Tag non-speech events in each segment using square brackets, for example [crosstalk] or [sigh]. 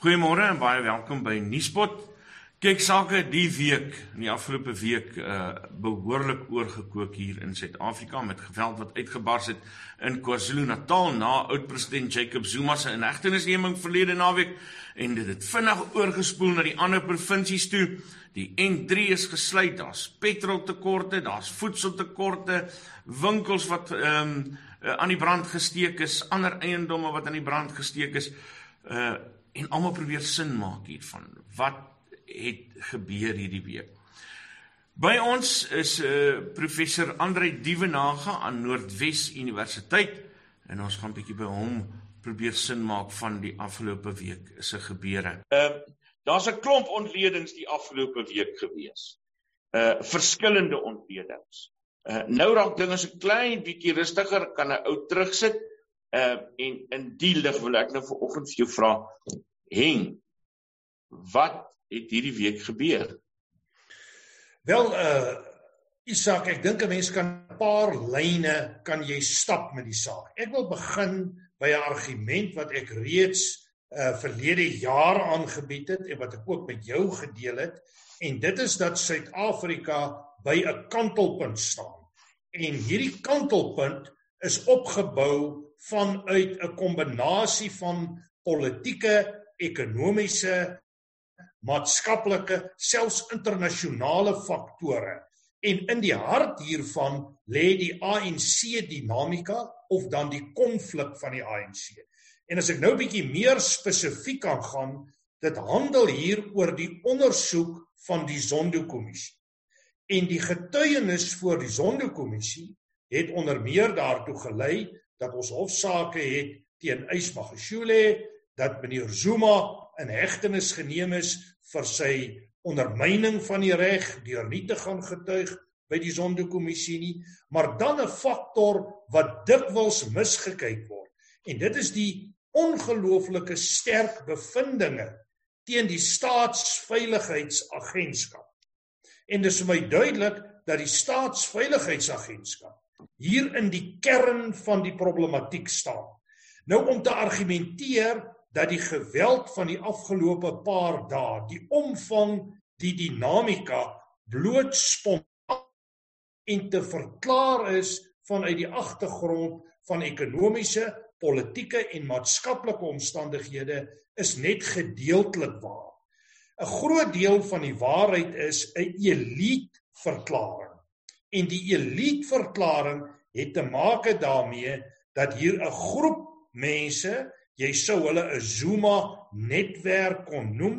Goeiemôre en baie welkom by Nuuspot. Kyk sake die week, in die afgelope week uh behoorlik oorgekook hier in Suid-Afrika met geweld wat uitgebars het in KwaZulu-Natal na oud-president Jacob Zuma se inhegtenisneming verlede naweek en dit het vinnig oorgespoel na die ander provinsies toe. Die N3 is gesluit, daar's petroltekorte, daar's voedseltekorte, winkels wat ehm um, uh, aan die brand gesteek is, ander eiendomme wat aan die brand gesteek is. Uh en almal probeer sin maak hiervan. Wat het gebeur hierdie week? By ons is uh professor Andre Dievenage aan Noordwes Universiteit en ons gaan 'n bietjie by hom probeer sin maak van die afgelope week se gebeure. Ehm uh, daar's 'n klomp ontledings die afgelope week gewees. Uh verskillende ontledings. Uh nou raak dinge so klein bietjie rustiger, kan 'n ou terugsit. Uh en in die lig wil ek nou vanoggend vir jou vra, Heng, wat het hierdie week gebeur? Wel uh Isak, ek dink 'n mens kan 'n paar lyne kan jy stap met die saak. Ek wil begin by 'n argument wat ek reeds uh verlede jaar aangebied het en wat ek ook met jou gedeel het en dit is dat Suid-Afrika by 'n kantelpunt staan. En hierdie kantelpunt is opgebou vanuit 'n kombinasie van politieke, ekonomiese, maatskaplike, selfs internasionale faktore. En in die hart hiervan lê die ANC dinamika of dan die konflik van die ANC. En as ek nou bietjie meer spesifiek kan gaan, dit handel hier oor die ondersoek van die Zondo-kommissie. En die getuienis voor die Zondo-kommissie het onder meer daartoe gelei dat ons hofsaake het teen Ysmagashule dat meneer Zuma in hegtenis geneem is vir sy ondermyning van die reg deur nie te gaan getuig by die Zondo-kommissie nie, maar dan 'n faktor wat dikwels misgekyk word. En dit is die ongelooflike sterk bevindinge teen die staatsveiligheidsagentskap. En dis vir my duidelik dat die staatsveiligheidsagentskap hier in die kern van die problematiek staan. Nou om te argumenteer dat die geweld van die afgelope paar dae, die omvang, die dinamika bloot spontaan en te verklaar is vanuit die agtergrond van ekonomiese, politieke en maatskaplike omstandighede is net gedeeltelik waar. 'n groot deel van die waarheid is 'n elite verklaring. En die elite verklaring het te maak daarmee dat hier 'n groep mense, jy sou hulle 'n Zuma netwerk kon noem,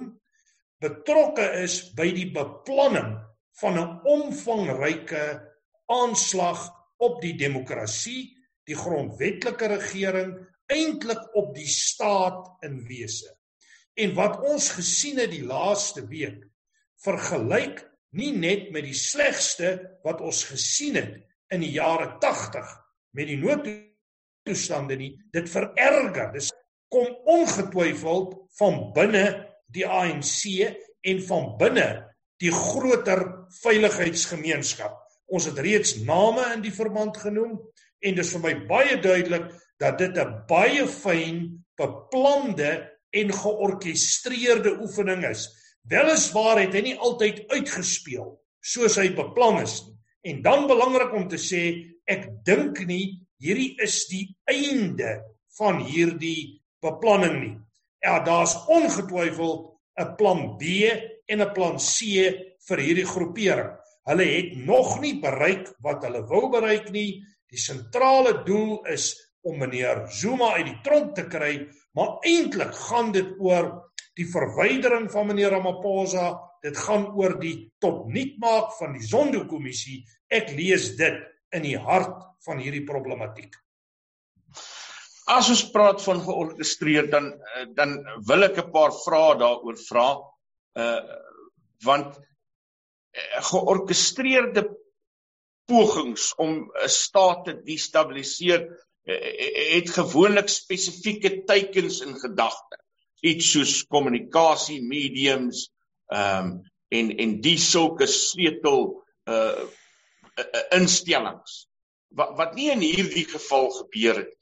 betrokke is by die beplanning van 'n omvangryke aanslag op die demokrasie, die grondwetlike regering, eintlik op die staat in wese. En wat ons gesien het die laaste week vergelyk nie net met die slegste wat ons gesien het in die jare 80 met die noodtoestande nie dit vererger dis kom ongetwyfeld van binne die ANC en van binne die groter veiligheidsgemeenskap ons het reeds name in die verband genoem en dis vir my baie duidelik dat dit 'n baie fyn beplande en georkestreerde oefening is. Weliswaar het hy nie altyd uitgespeel soos hy beplan is nie. En dan belangrik om te sê, ek dink nie hierdie is die einde van hierdie beplanning nie. Ja, daar's ongetwyfeld 'n plan B en 'n plan C vir hierdie groepering. Hulle het nog nie bereik wat hulle wou bereik nie. Die sentrale doel is om meneer Zuma uit die tronk te kry Maar eintlik gaan dit oor die verwydering van meneer Ramaphosa, dit gaan oor die topnuutmaak van die Zondo-kommissie. Ek lees dit in die hart van hierdie problematiek. As ons praat van georkestreer dan eh, dan wil ek 'n paar vrae daaroor vra. Uh want uh, georkestreerde pogings om 'n staat te destabiliseer Eh, eh, het gewoonlik spesifieke teikens in gedagte. Iets soos kommunikasie mediums ehm um, en en die sulke sleutel uh instellings wat wat nie in hierdie geval gebeur het.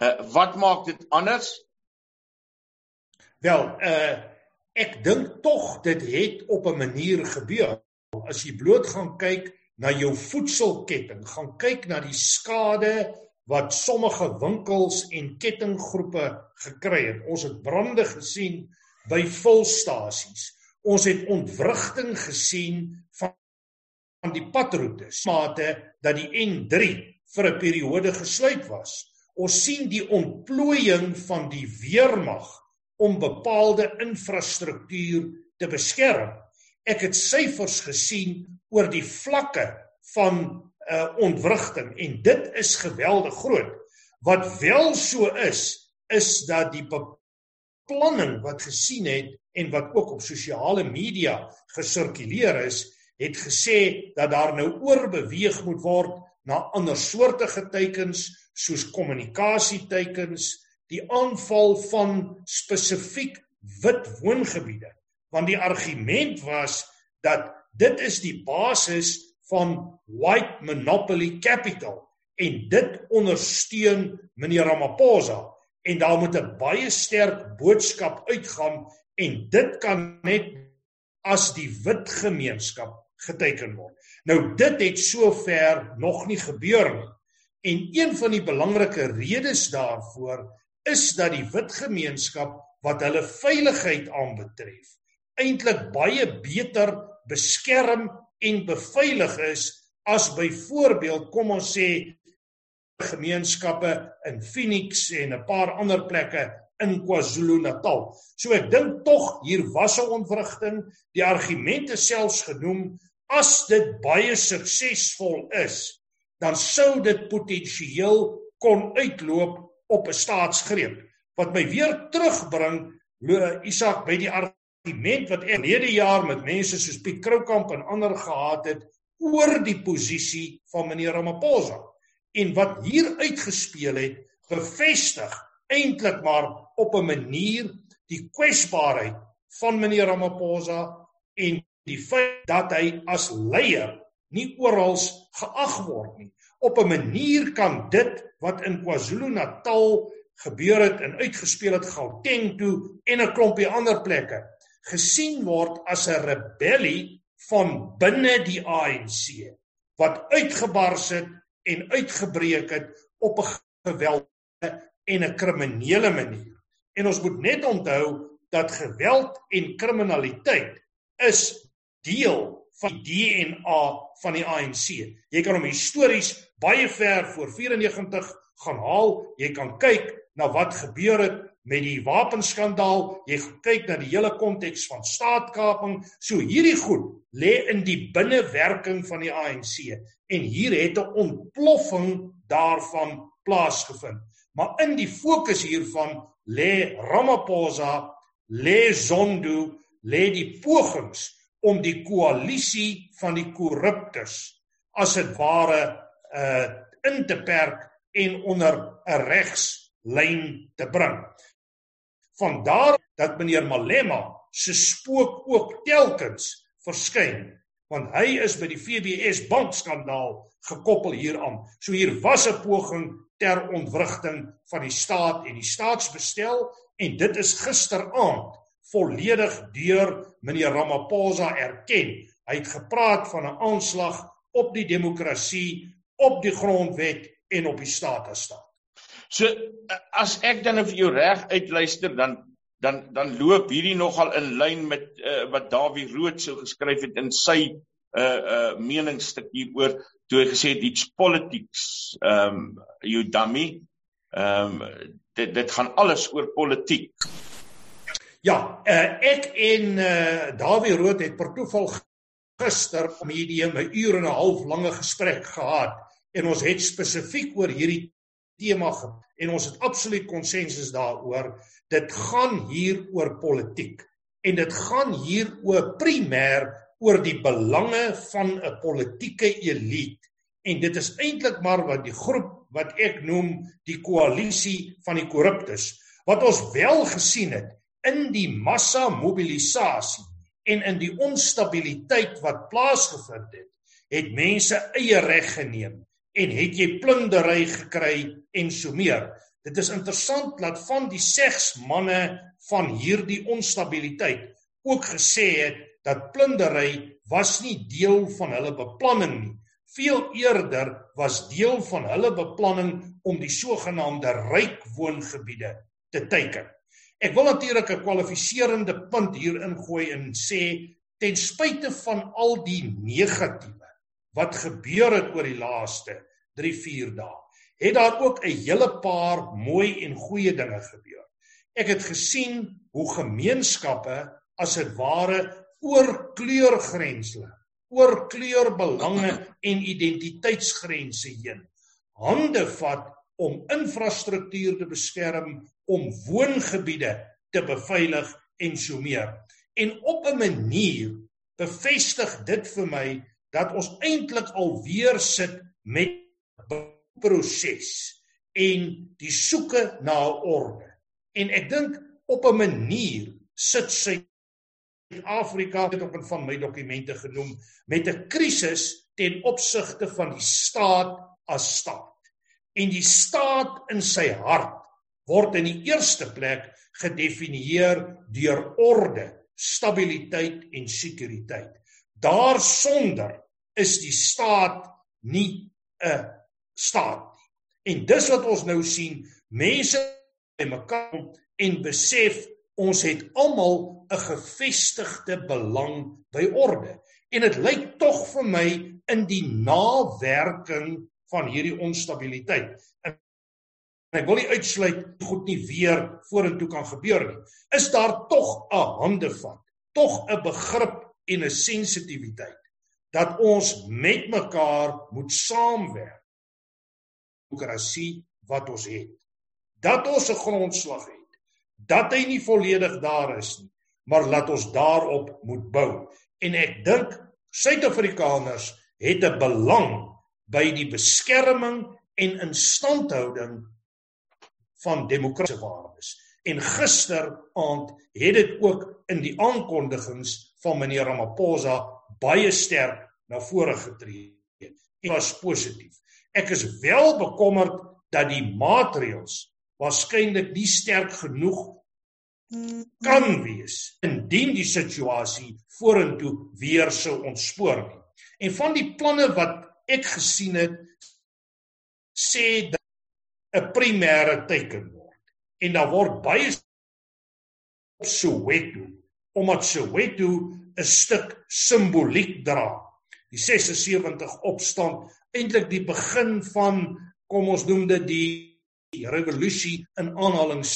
Uh wat maak dit anders? Wel, uh ek dink tog dit het op 'n manier gebeur. As jy bloot gaan kyk na jou voedselketting, gaan kyk na die skade wat sommige winkels en kettinggroepe gekry het. Ons het brande gesien by volstasies. Ons het ontwrigting gesien van van die padroetes. Mate dat die N3 vir 'n periode gesluit was. Ons sien die ontplooiing van die weermag om bepaalde infrastruktuur te beskerm. Ek het syfers gesien oor die vlakke van uh, ontwrigting en dit is geweldig groot. Wat wel so is, is dat die beplanning wat gesien het en wat ook op sosiale media gesirkuleer is, het gesê dat daar nou oorbeweeg moet word na ander soorte teikens soos kommunikasieteikens, die aanval van spesifiek wit woongebiede. Want die argument was dat dit is die basis van white monopoly capital en dit ondersteun meneer Ramaphosa en daar moet 'n baie sterk boodskap uitgaan en dit kan net as die wit gemeenskap geteken word. Nou dit het sover nog nie gebeur nie. En een van die belangrike redes daarvoor is dat die wit gemeenskap wat hulle veiligheid aanbetref eintlik baie beter beskerm en beveilig is as byvoorbeeld kom ons sê gemeenskappe in Phoenix en 'n paar ander plekke in KwaZulu-Natal. So ek dink tog hier was 'n ontwrigting. Die argumente selfs genoem as dit baie suksesvol is, dan sou dit potensieel kon uitloop op 'n staatsgreep. Wat my weer terugbring, Isak, by die argument wat ek lede jaar met mense soos Piet Kroukamp en ander gehad het oor die posisie van meneer Ramaphosa en wat hier uitgespeel het bevestig eintlik maar op 'n manier die kwesbaarheid van meneer Ramaphosa en die feit dat hy as leier nie oral geag word nie. Op 'n manier kan dit wat in KwaZulu-Natal gebeur het en uitgespeel het Gauteng toe en 'n klompie ander plekke gesien word as 'n rebellie van binne die ANC wat uitgebars het en uitgebreek het op 'n geweld en 'n kriminele manier. En ons moet net onthou dat geweld en kriminaliteit is deel van die DNA van die ANC. Jy kan hom histories baie ver voor 94 gaan haal. Jy kan kyk na wat gebeur het met die wapenskandaal. Jy kyk na die hele konteks van staatkaping. So hierdie goed lê in die binnewerking van die ANC en hier het 'n ontploffing daarvan plaasgevind. Maar in die fokus hiervan lê Ramaphosa, lê Zondo, lê die pogings om die koalisie van die korruptes as dit ware uh in te perk en onder 'n regslyn te bring. Vandaar dat meneer Malema se spook ook telkens verskyn want hy is by die FBS bankskandaal gekoppel hieraan. So hier was 'n poging ter ontwrigting van die staat en die staatsbestel en dit is gisteraand volledig deur meneer Ramaphosa erken. Hy het gepraat van 'n aanslag op die demokrasie, op die grondwet en op die staatsstaat. So as ek dan vir jou reg uitluister dan dan dan loop hierdie nogal in lyn met uh, wat Dawie Rood sou geskryf het in sy 'n uh, uh, meningsstuk hieroor toe hy gesê het iets politics um, you dummy um, dit dit gaan alles oor politiek. Ja, uh, ek en uh, Dawie Rood het per toeval gister op medium 'n uur en 'n half lange gesprek gehad en ons het spesifiek oor hierdie tema en ons het absoluut konsensus daaroor dit gaan hier oor politiek en dit gaan hier oor primêr oor die belange van 'n politieke elite en dit is eintlik maar wat die groep wat ek noem die koalisie van die korruptes wat ons wel gesien het in die massa mobilisasie en in die onstabiliteit wat plaasgevind het het mense eie reg geneem en het jy plundering gekry en so meer Dit is interessant dat van die seks manne van hierdie onstabiliteit ook gesê het dat plundery was nie deel van hulle beplanning nie. Veel eerder was deel van hulle beplanning om die sogenaamde ryk woongebiede te teiken. Ek wil natuurlik 'n kwalifiserende punt hier ingooi en sê ten spyte van al die negatiewe wat gebeur het oor die laaste 3-4 dae, het daar ook 'n hele paar mooi en goeie dinge gebeur. Ek het gesien hoe gemeenskappe as dit ware oor kleurgrense, oor kleurbelange en identiteitsgrense heen hande vat om infrastruktuur te beskerm, om woongebiede te beveilig en so meer. En op 'n manier bevestig dit vir my dat ons eintlik alweer sit met proses en die soeke na 'n orde. En ek dink op 'n manier sit Suid-Afrika dit op 'n van my dokumente genoem met 'n krisis ten opsigte van die staat as staat. En die staat in sy hart word in die eerste plek gedefinieer deur orde, stabiliteit en sekuriteit. Daarsonder is die staat nie 'n staat nie. En dis wat ons nou sien, mense by mekaar en besef ons het almal 'n gevestigde belang by orde. En dit lyk tog vir my in die nawerking van hierdie onstabiliteit. En ek wil nie uitsluit goed nie weer vorentoe kan gebeur nie. Is daar tog 'n hande vat, tog 'n begrip en 'n sensitiwiteit dat ons met mekaar moet saamwerk demokrasie wat ons het. Dat ons 'n grondslag het. Dat hy nie volledig daar is nie, maar laat ons daarop moet bou. En ek dink Suid-Afrikaners het 'n belang by die beskerming en instandhouding van demokratiese waardes. En gisteraand het dit ook in die aankondigings van meneer Ramaphosa baie sterk na vore getree. Dit was positief. Ek is wel bekommerd dat die maatreëls waarskynlik nie sterk genoeg kan wees indien die situasie vorentoe weer sou ontspoor nie. En van die planne wat ek gesien het sê dat 'n primêre teken word en daar word baie op Soweto omdat Soweto 'n stuk simboliek dra. Die 76 opstand eintlik die begin van kom ons noem dit die revolusie in aanhalings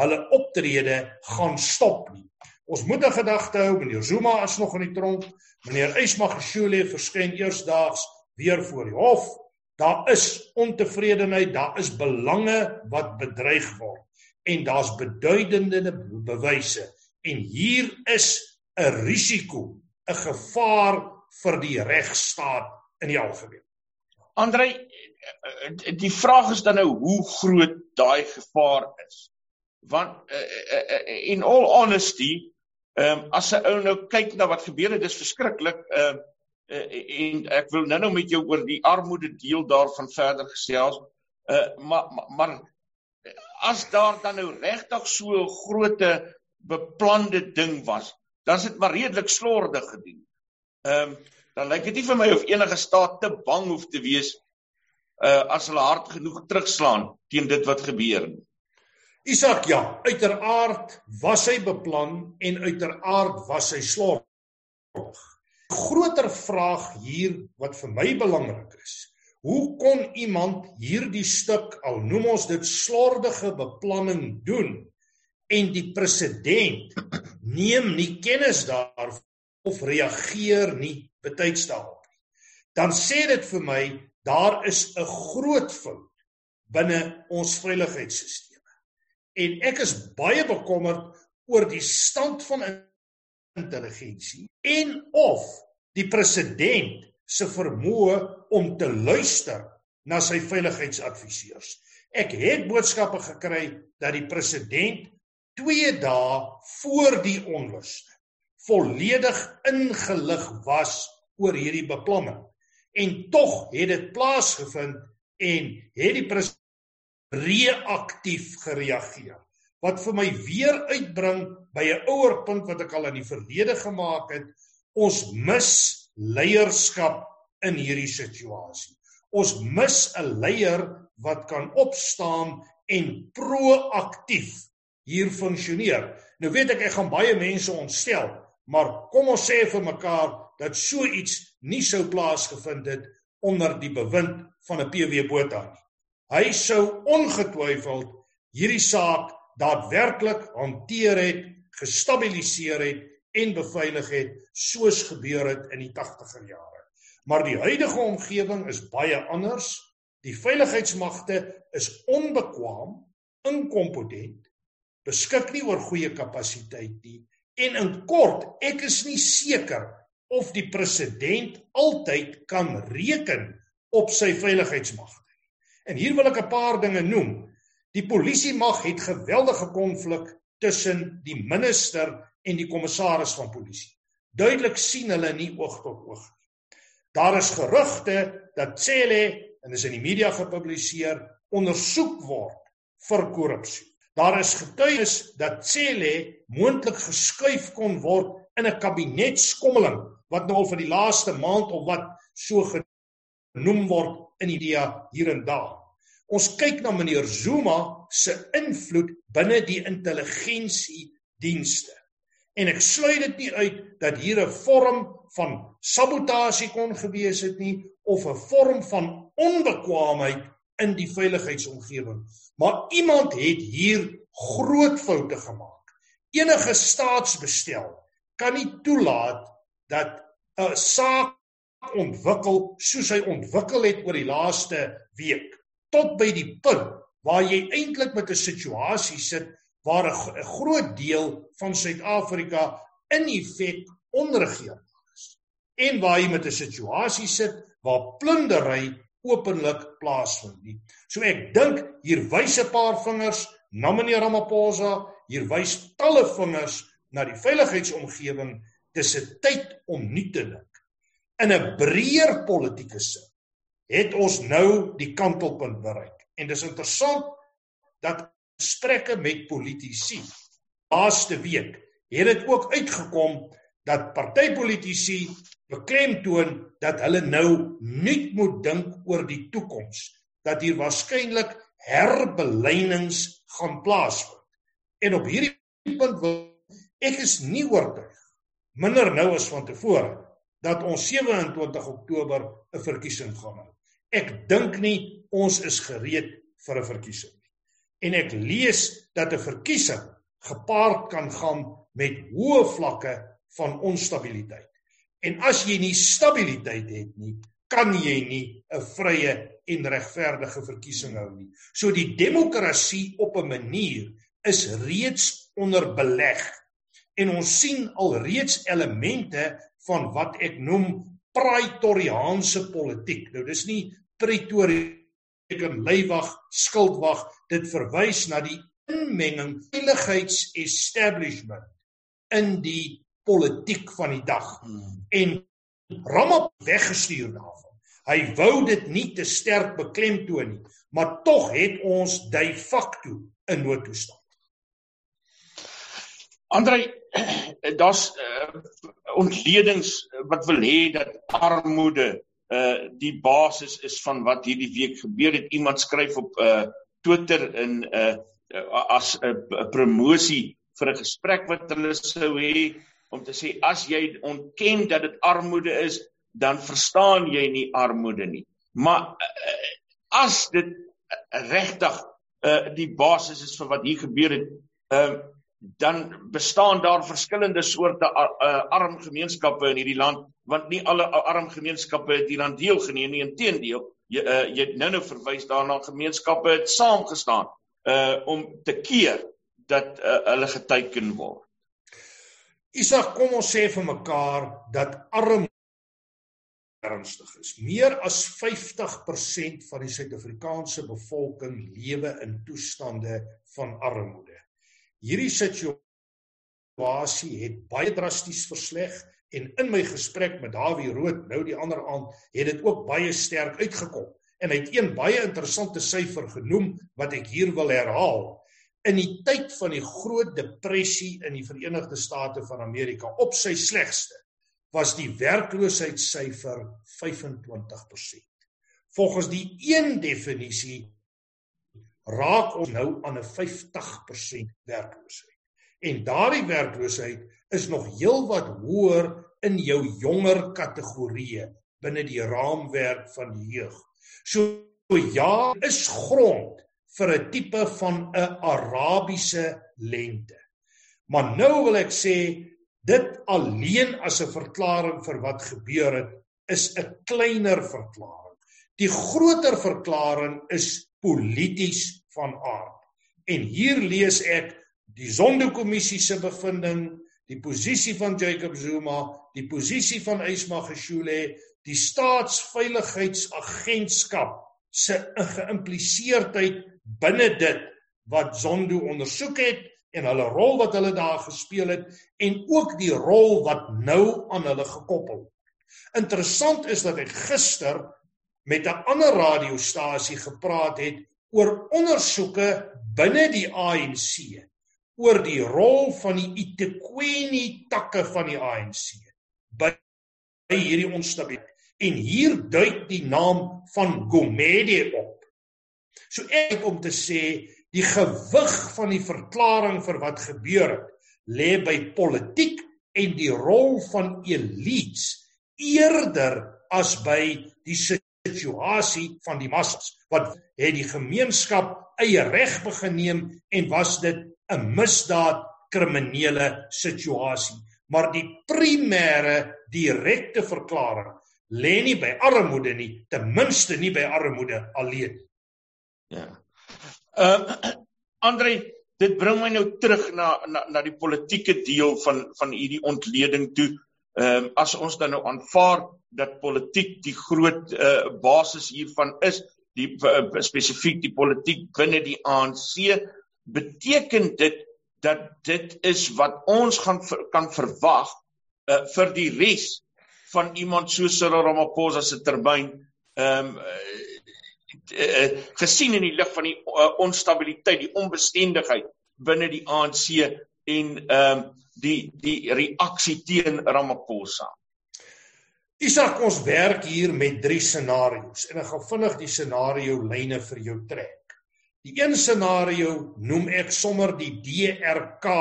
hulle optrede gaan stop nie. Ons moet 'n gedagte hou, meneer Zuma is nog in die tronk, meneer Ismagashule verskyn eersdaags weer voor die hof. Daar is ontevredenheid, daar is belange wat bedreig word en daar's beduidende bewyse en hier is 'n risiko, 'n gevaar vir die regstaat in die algemeen. Andrei, die vraag is dan nou hoe groot daai gevaar is. Want uh, in all honesty, ehm um, as 'n ou nou kyk na wat gebeur het, dis verskriklik. Ehm uh, en ek wil nou-nou met jou oor die armoede deel daarvan verder gesels. Uh maar, maar as daar dan nou regtig so 'n groot beplande ding was, dan is dit maar redelik slordig gedoen. Ehm um, dan lyk dit nie vir my of enige staat te bang hoef te wees uh as hulle hard genoeg terugslaan teen dit wat gebeur nie. Isak ja, uiteraard was hy beplan en uiteraard was hy slordig. Groter vraag hier wat vir my belangrik is. Hoe kon iemand hierdie stuk al noem ons dit slordige beplanning doen en die president neem nie kennis daarvan of reageer nie betyds daarop nie. Dan sê dit vir my daar is 'n groot fout binne ons veiligheidsstelsels. En ek is baie bekommerd oor die stand van intelligensie en of die president se vermoë om te luister na sy veiligheidsadviseurs. Ek het boodskappe gekry dat die president 2 dae voor die onluste volledig ingelig was oor hierdie beplanning. En tog het dit plaasgevind en het die president reaktief gereageer. Wat vir my weer uitbring by 'n ouer punt wat ek al in die verlede gemaak het, ons mis leierskap in hierdie situasie. Ons mis 'n leier wat kan opstaan en proaktief hier funksioneer. Nou weet ek ek gaan baie mense ontstel, maar kom ons sê vir mekaar dat so iets nie sou plaasgevind het onder die bewind van 'n PW Botha nie. Hy sou ongetwyfeld hierdie saak daadwerklik hanteer het, gestabiliseer het en beveilig het soos gebeur het in die 80er jare. Maar die huidige omgewing is baie anders. Die veiligheidsmagte is onbekwaam, inkompetent, beskik nie oor goeie kapasiteit nie en in kort, ek is nie seker of die president altyd kan reken op sy veiligheidsmagte nie. En hier wil ek 'n paar dinge noem. Die polisie mag het geweldige konflik tussen die minister en die kommissaris van polisie. Duidelik sien hulle nie oog tot oog nie. Daar is gerugte dat Cele en is in die media gepubliseer ondersoek word vir korrupsie. Daar is getuienis dat Cele moontlik geskuif kon word in 'n kabinetskommeling wat nou al vir die laaste maand of wat so genoem word in die media hier en daar. Ons kyk na meneer Zuma se invloed binne die intelligensiedienste. En ek sluit dit nie uit dat hier 'n vorm van sabotasie kon gewees het nie of 'n vorm van onbekwaamheid in die veiligheidsomgewing. Maar iemand het hier groot foute gemaak. Enige staatsbestel kan nie toelaat dat 'n saak ontwikkel soos hy ontwikkel het oor die laaste week tot by die punt waar jy eintlik met 'n situasie sit waar 'n groot deel van Suid-Afrika in effek onregeerbaar is en waar jy met 'n situasie sit waar plundering openlik plaasvind nie. So ek dink hier wys 'n paar vingers na meneer Ramaphosa, hier wys talle vingers na die veiligheidsomgewing. Dis 'n tyd om nuut te dink. In 'n breër politieke sin het ons nou die kantelpunt bereik. En dis interessant dat gesprekke met politici laaste week het dit ook uitgekom dat partypolitici beklemtoon dat hulle nou nuut moet dink oor die toekoms dat hier waarskynlik herbelynings gaan plaasvind. En op hierdie punt wil ek is nie oortuig minder nou as van tevore dat ons 27 Oktober 'n verkiesing gaan hou ek dink nie ons is gereed vir 'n verkiesing en ek lees dat 'n verkiesing gepaard kan gaan met hoë vlakke van onstabiliteit. En as jy nie stabiliteit het nie, kan jy nie 'n vrye en regverdige verkiesing hou nie. So die demokrasie op 'n manier is reeds onder beleg en ons sien al reeds elemente van wat ek noem praetoriaanse politiek. Nou dis nie Pretoria beteken leiwag, skildwag, dit verwys na die inmenging veiligheidsestablishment in die politiek van die dag. Hmm. En Ramap weggestuur daarvan. Hy wou dit nie te sterk beklemtoon nie, maar tog het ons de facto 'n noodtoestand. Andrei, [clears throat] daar's uh, ontledings wat wil hê dat armoede uh die basis is van wat hierdie week gebeur het. Iemand skryf op uh Twitter in uh as 'n uh, promosie vir 'n gesprek wat hulle sou hê om te sê as jy ontken dat dit armoede is, dan verstaan jy nie armoede nie. Maar uh, as dit regtig uh die basis is vir wat hier gebeur het, uh dan bestaan daar verskillende soorte uh, arm gemeenskappe in hierdie land want nie alle arm gemeenskappe het hieraan deelgeneem nie. Inteendeel jy uh, jy het nou-nou verwys daarna gemeenskappe het saamgestaan uh om te keer dat uh, hulle geteken word. Isak kom ons sê vir mekaar dat arm ernstig is. Meer as 50% van die Suid-Afrikaanse bevolking lewe in toestande van armoede Hierdie situasie het baie drasties versleg en in my gesprek met Dawie Rood nou die ander aand het dit ook baie sterk uitgekom. en hy het een baie interessante syfer genoem wat ek hier wil herhaal. In die tyd van die Groot Depressie in die Verenigde State van Amerika op sy slegste was die werkloosheidssyfer 25%. Volgens die een definisie raak ons nou aan 'n 50% werkloosheid. En daardie werkloosheid is nog heelwat hoër in jou jonger kategorieë binne die raamwerk van die jeug. So ja, is grond vir 'n tipe van 'n Arabiese lente. Maar nou wil ek sê dit alleen as 'n verklaring vir wat gebeur het is 'n kleiner verklaring. Die groter verklaring is polities van aard. En hier lees ek die Zondo-kommissie se bevinding, die posisie van Jacob Zuma, die posisie van Ysma Geshule, die staatsveiligheidsagentskap se geïmpliseerdheid binne dit wat Zondo ondersoek het en hulle rol wat hulle daar gespeel het en ook die rol wat nou aan hulle gekoppel word. Interessant is dat ek gister met 'n ander radiostasie gepraat het oor ondersoeke binne die ANC oor die rol van die eThekwini takke van die ANC by hierdie onstabiliteit en hier duik die naam van Gomede op. So ek om te sê die gewig van die verklaring vir wat gebeur het lê by politiek en die rol van elites eerder as by die situasie van die massas wat het die gemeenskap eie reg begin neem en was dit 'n misdaad kriminele situasie maar die primêre direkte verklaring lê nie by armoede nie, ten minste nie by armoede alleen. Ja. Ehm uh, [clears throat] Andre, dit bring my nou terug na na na die politieke deel van van hierdie ontleding toe. Ehm um, as ons dan nou aanvaar dat politiek die groot uh, basis hiervan is, die uh, spesifiek die politiek binne die ANC, beteken dit dat dit is wat ons gaan ver, kan verwag uh, vir die res van iemand so Cyril Ramaphosa se termyn ehm um, uh, gesien in die lig van die uh, onstabiliteit, die onbestendigheid binne die ANC en ehm um, die die reaksie teen Ramaphosa. Isak ons werk hier met drie scenario's en ek gaan vinnig die scenario lyne vir jou trek. Die een scenario noem ek sommer die DRK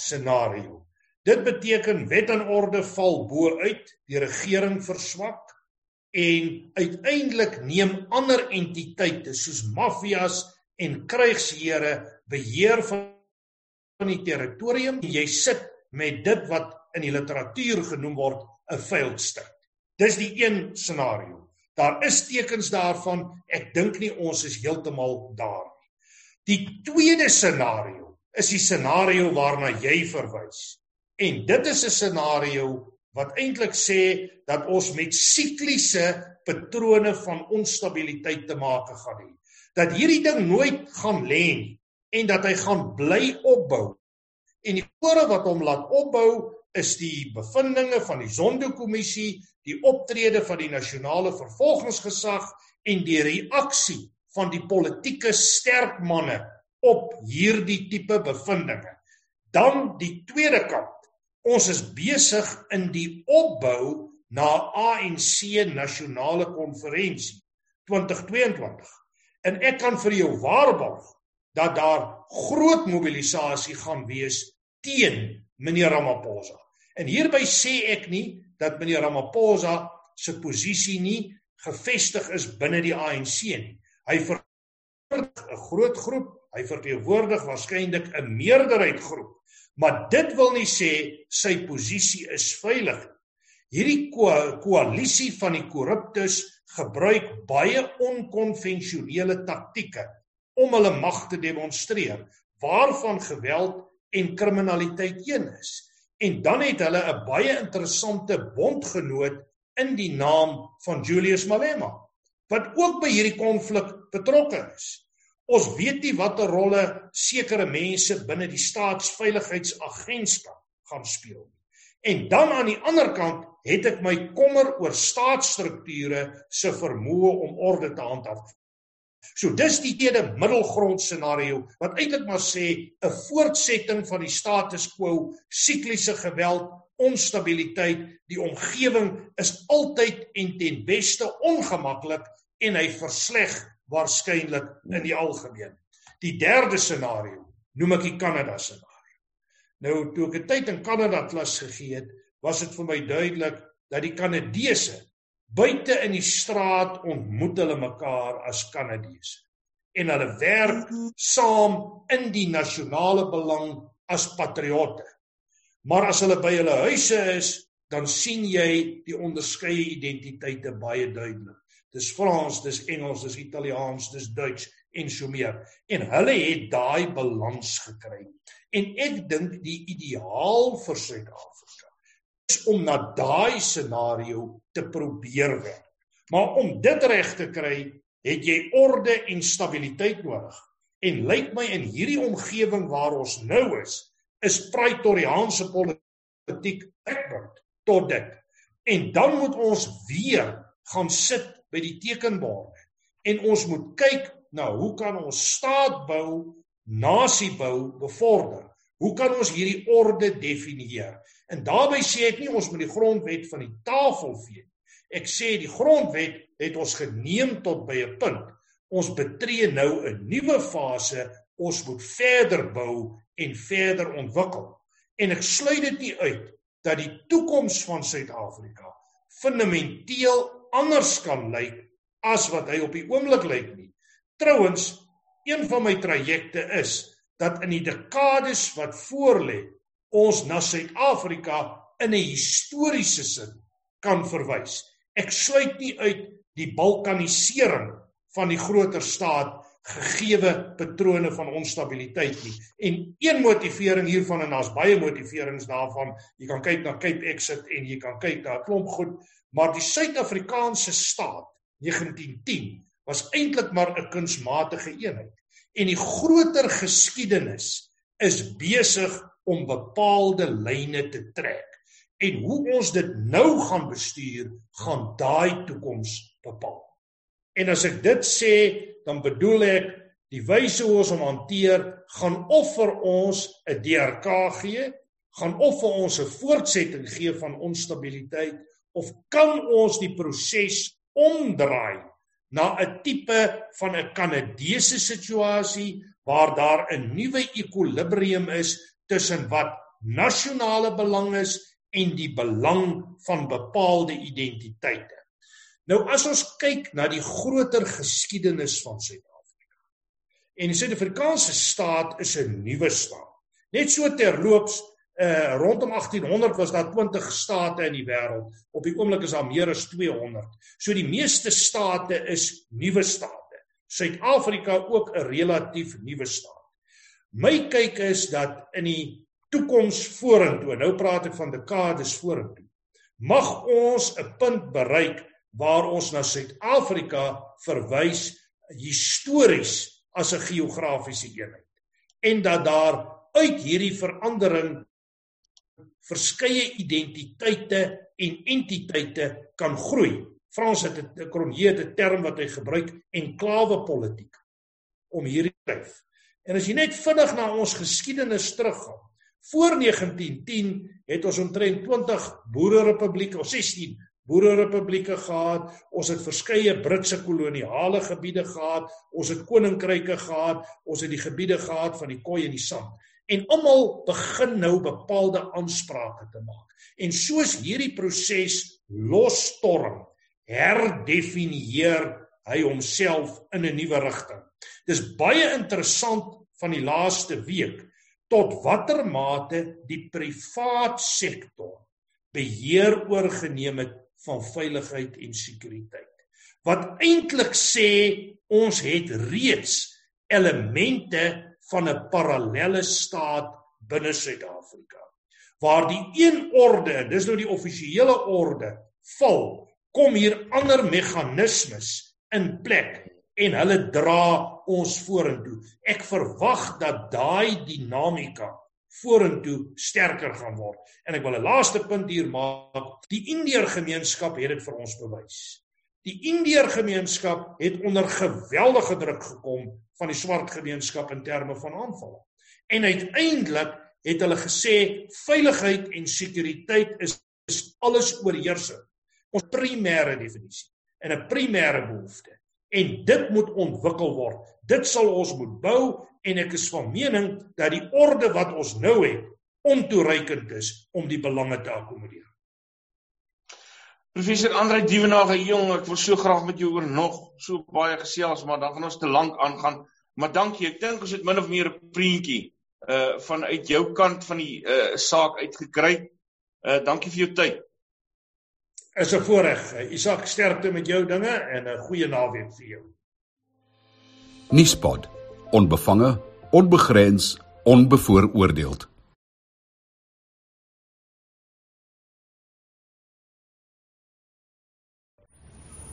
scenario. Dit beteken wet en orde val bo uit, die regering verswak en uiteindelik neem ander entiteite soos maffias en krygsheere beheer van die territorium jy sit met dit wat in die literatuur genoem word 'n state. Dis die een scenario. Daar is tekens daarvan. Ek dink nie ons is heeltemal daar nie. Die tweede scenario is die scenario waarna jy verwys. En dit is 'n scenario wat eintlik sê dat ons met sikliese patrone van onstabiliteit te maak gaan hê. Dat hierdie ding nooit gaan lê nie en dat hy gaan bly opbou. En die kore wat hom laat opbou is die bevindinge van die Zondo-kommissie, die optrede van die nasionale vervolgingsgesag en die reaksie van die politieke sterk manne op hierdie tipe bevindinge. Dan die tweede kant Ons is besig in die opbou na ANC nasionale konferensie 2022. En ek kan vir jou waarborg dat daar groot mobilisasie gaan wees teen meneer Ramaphosa. En hierby sê ek nie dat meneer Ramaphosa se posisie nie gefestig is binne die ANC nie. Hy verteenwoordig 'n groot groep, hy verteenwoordig waarskynlik 'n meerderheid groep Maar dit wil nie sê sy posisie is veilig. Hierdie koalisie van die korruptes gebruik baie onkonvensionele taktieke om hulle mag te demonstreer, waarvan geweld en kriminaliteit een is. En dan het hulle 'n baie interessante bondgenoot in die naam van Julius Malema wat ook by hierdie konflik betrokke is. Ons weet nie watter rolle sekere mense binne die staatsveiligheidsagentskap gaan speel nie. En dan aan die ander kant het ek my kommer oor staatsstrukture se vermoë om orde te handhaaf. So dis die tweede middelgrond scenario wat eintlik maar sê 'n voortsetting van die status quo, sikliese geweld, onstabiliteit, die omgewing is altyd en ten beste ongemaklik en hy versleg waarskynlik in die algemeen. Die derde scenario noem ek die Kanada scenario. Nou toe ek 'n tyd in Kanada klas gegee het, was dit vir my duidelik dat die Kanadese buite in die straat ontmoet hulle mekaar as Kanadese en hulle werk saam in die nasionale belang as patriotte. Maar as hulle by hulle huise is, dan sien jy die onderskeie identiteite baie duidelik. Dis Frans, dis Engels, dis Italiaans, dis Duits en so meer. En hulle het daai balans gekry. En ek dink die ideaal vir Suid-Afrika om na daai scenario te probeer werk. Maar om dit reg te kry, het jy orde en stabiliteit nodig. En lyk my in hierdie omgewing waar ons nou is, is praetoriaanse politiek uitbrand tot dit. En dan moet ons weer gaan sit by die tekenborde en ons moet kyk na hoe kan ons staat bou, nasie bou, bevorder. Hoe kan ons hierdie orde definieer? En daarbey sê ek nie ons moet die grondwet van die tafel vee nie. Ek sê die grondwet het ons geneem tot by 'n punt. Ons betree nou 'n nuwe fase. Ons moet verder bou en verder ontwikkel. En ek sluit dit nie uit dat die toekoms van Suid-Afrika fundamenteel anders kan lyk as wat hy op die oomblik lyk nie. Trouwens, een van my trajecte is dat in die dekades wat voorlê, ons na Suid-Afrika in 'n historiese sin kan verwys. Ek sluit nie uit die balkanisering van die groter staat gegeewe patrone van onstabiliteit nie. En een motivering hiervan en daar's baie motiverings daarvan. Jy kan kyk na Cape Exit en jy kan kyk na 'n klomp goed, maar die Suid-Afrikaanse staat 1910 was eintlik maar 'n kunsmatige eenheid. En die groter geskiedenis is besig om bepaalde lyne te trek. En hoe ons dit nou gaan bestuur, gaan daai toekoms bepaal. En as ek dit sê, dan bedoel ek die wyse hoe ons hom hanteer gaan of vir ons 'n DRK gee, gaan of vir ons 'n voortsetting gee van onstabiliteit of kan ons die proses omdraai na 'n tipe van 'n Kanadese situasie waar daar 'n nuwe ekwilibrium is tussen wat nasionale belang is en die belang van bepaalde identiteite. Nou as ons kyk na die groter geskiedenis van Suid-Afrika. En die Suid-Afrikaanse staat is 'n nuwe staat. Net so terloops, uh rondom 1800 was daar 20 state in die wêreld. Op die oomblik is daar meer as 200. So die meeste state is nuwe state. Suid-Afrika ook 'n relatief nuwe staat. My kyk is dat in die toekoms vorentoe, nou praat ek van dekades vorentoe, mag ons 'n punt bereik waar ons na Suid-Afrika verwys histories as 'n geografiese eenheid en dat daar uit hierdie verandering verskeie identiteite en entiteite kan groei. Frans het 'n kronjeete term wat hy gebruik enklawe politiek om hierdie skryf. En as jy net vinnig na ons geskiedenis teruggaan, voor 1910 het ons omtrent 20 boererepublieke of 16 boererepublieke gehad, ons het verskeie Britse koloniale gebiede gehad, ons het koninkryke gehad, ons het die gebiede gehad van die koei en die sand. En almal begin nou bepaalde aansprake te maak. En soos hierdie proses losstorm, herdefinieer hy homself in 'n nuwe rigting. Dis baie interessant van die laaste week tot watter mate die privaat sektor beheer oorgeneem het van veiligheid en sekuriteit. Wat eintlik sê ons het reeds elemente van 'n parallelle staat binne Suid-Afrika waar die een orde, dis nou die offisiële orde, val, kom hier ander meganismes in plek en hulle dra ons vorentoe. Ek verwag dat daai dinamika vorentoe sterker gaan word. En ek wil 'n laaste punt hier maak. Die Indiër gemeenskap het dit vir ons bewys. Die Indiër gemeenskap het onder geweldige druk gekom van die swart gemeenskap in terme van aanvalle. En uiteindelik het hulle gesê veiligheid en sekuriteit is, is alles oorheersend. Ons primêre definisie en 'n primêre behoefte. En dit moet ontwikkel word. Dit sal ons moet bou en ek is van mening dat die orde wat ons nou het ontoereikend is om die belange te akkommodeer. Professor Andre Dievenage jong, ek wil so graag met jou oor nog so baie gesels, maar dan gaan ons te lank aangaan. Maar dankie, ek dink ons het min of meer 'n prentjie uh vanuit jou kant van die uh saak uitgekry. Uh dankie vir jou tyd. Is 'n voorreg. Isak sterkte met jou dinge en 'n goeie naweek vir jou. Nuuspot onbevange, onbegrens, onbevooroordeeld.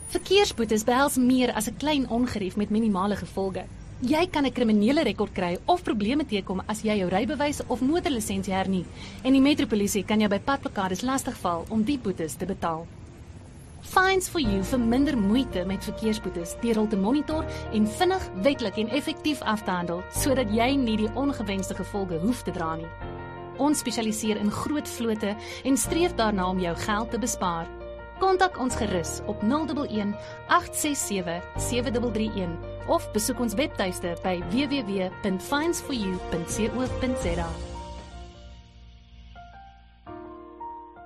Verkeersboetes behels meer as 'n klein ongerief met minimale gevolge. Jy kan 'n kriminele rekord kry of probleme teekom as jy jou rybewys of motorlisensie hernie en die metropolisie kan jou by padplakkades lastigval om die boetes te betaal. Fines for you vir minder moeite met verkeersboetes deur hul te monitor en vinnig, wettelik en effektief af te handel sodat jy nie die ongewenste gevolge hoef te dra nie. Ons spesialiseer in groot vlote en streef daarna om jou geld te bespaar. Kontak ons gerus op 011 867 7331 of besoek ons webtuiste by www.finesforyou.co.za.